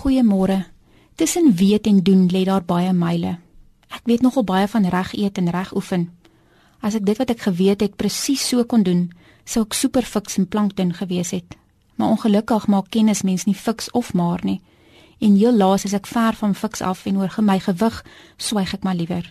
Goeiemôre. Tussen weet en doen lê daar baie myle. Ek weet nogal baie van reg eet en reg oefen. As ek dit wat ek geweet het presies so kon doen, sou ek super fiks en plankton gewees het. Maar ongelukkig maak kennis mens nie fiks of maar nie. En heel laas is ek ver van fiks af en oor my gewig swyg ek maar liewer.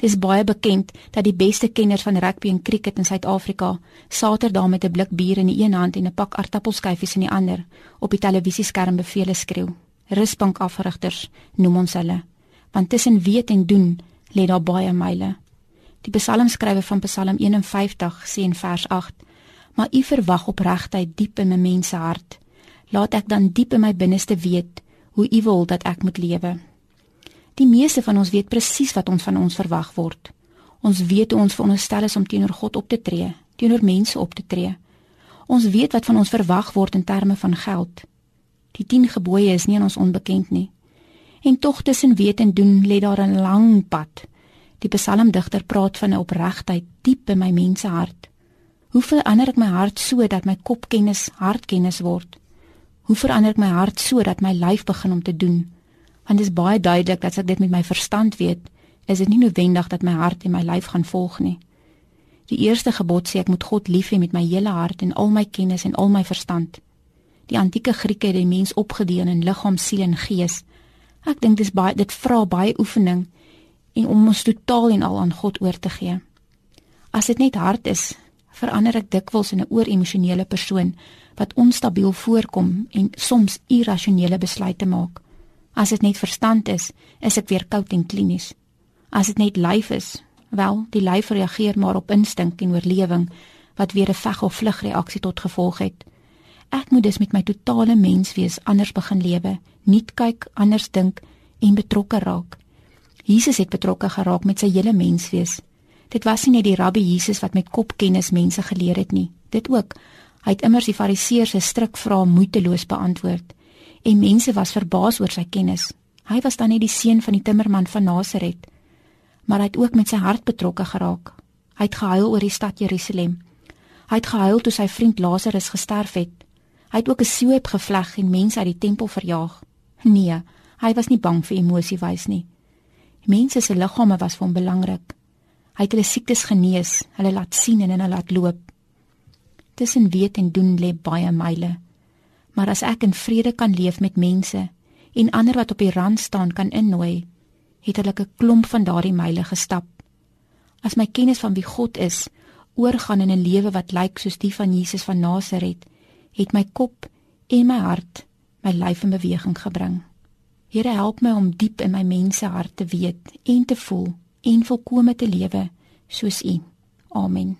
Dit is baie bekend dat die beste kenners van rugby en cricket in Suid-Afrika Saterdag met 'n blik bier in die een hand en 'n pak aartappelskyfies in die ander op die televisieskerm beveel skreeu. Rusbank afrigters noem ons hulle, want tussen weet en doen lê daar baie myle. Die psalmskrywer van Psalm 51 sê in vers 8: "Maar U verwag opregtheid diep in 'n mens se hart. Laat ek dan diep in my binneste weet hoe U wil dat ek moet lewe." Die meeste van ons weet presies wat ons van ons verwag word. Ons weet hoe ons veronderstel is om teenoor God op te tree, teenoor mense op te tree. Ons weet wat van ons verwag word in terme van geld. Die 10 gebooie is nie aan ons onbekend nie. En tog tussen weet en doen lê daar 'n lang pad. Die psalmdigter praat van 'n opregtheid diep in my mense hart. Hoe verander ek my hart sodat my kopkennis hartkennis word? Hoe verander ek my hart sodat my lyf begin om te doen? want dit is baie duidelik dat as ek dit met my verstand weet, is dit nie noodwendig dat my hart en my lyf gaan volg nie. Die eerste gebod sê ek moet God lief hê met my hele hart en al my kennis en al my verstand. Die antieke Grieke het die mens opgedeel in liggaam, siel en gees. Ek dink dis baie dit vra baie oefening en om ons totaal en al aan God oor te gee. As dit net hart is, verander ek dikwels in 'n ooremosionele persoon wat onstabiel voorkom en soms irrasionele besluite maak. As dit net verstand is, is ek weer koud en klinies. As dit net lyf is, wel, die lyf reageer maar op instink en oorlewing wat weer 'n veg of vlug reaksie tot gevolg het. Ek moet dus met my totale menswees anders begin lewe, nuut kyk, anders dink en betrokke raak. Jesus het betrokke geraak met sy hele menswees. Dit was nie net die rabbi Jesus wat met kopkennis mense geleer het nie. Dit ook. Hy het immers die fariseërs se stryk vrae moeiteloos beantwoord en mense was verbaas oor sy kennis. Hy was dan nie die seun van die timmerman van Nasaret, maar hy het ook met sy hart betrokke geraak. Hy het gehuil oor die stad Jerusalem. Hy het gehuil toe sy vriend Lazarus gesterf het. Hy het ook 'n sweep gevleg en mense uit die tempel verjaag. Nee, hy was nie bang vir emosie wys nie. Mense se liggame was vir hom belangrik. Hy het hulle siektes genees, hulle laat sien en hulle laat loop. Tussen weet en doen lê baie myle maar as ek in vrede kan leef met mense en ander wat op die rand staan kan innooi, het hulle 'n klomp van daardie myle gestap. As my kennis van wie God is oorgaan in 'n lewe wat lyk soos die van Jesus van Nasaret, het my kop en my hart my lyf in beweging gebring. Here help my om diep in my mense hart te weet en te voel en volkome te lewe soos U. Amen.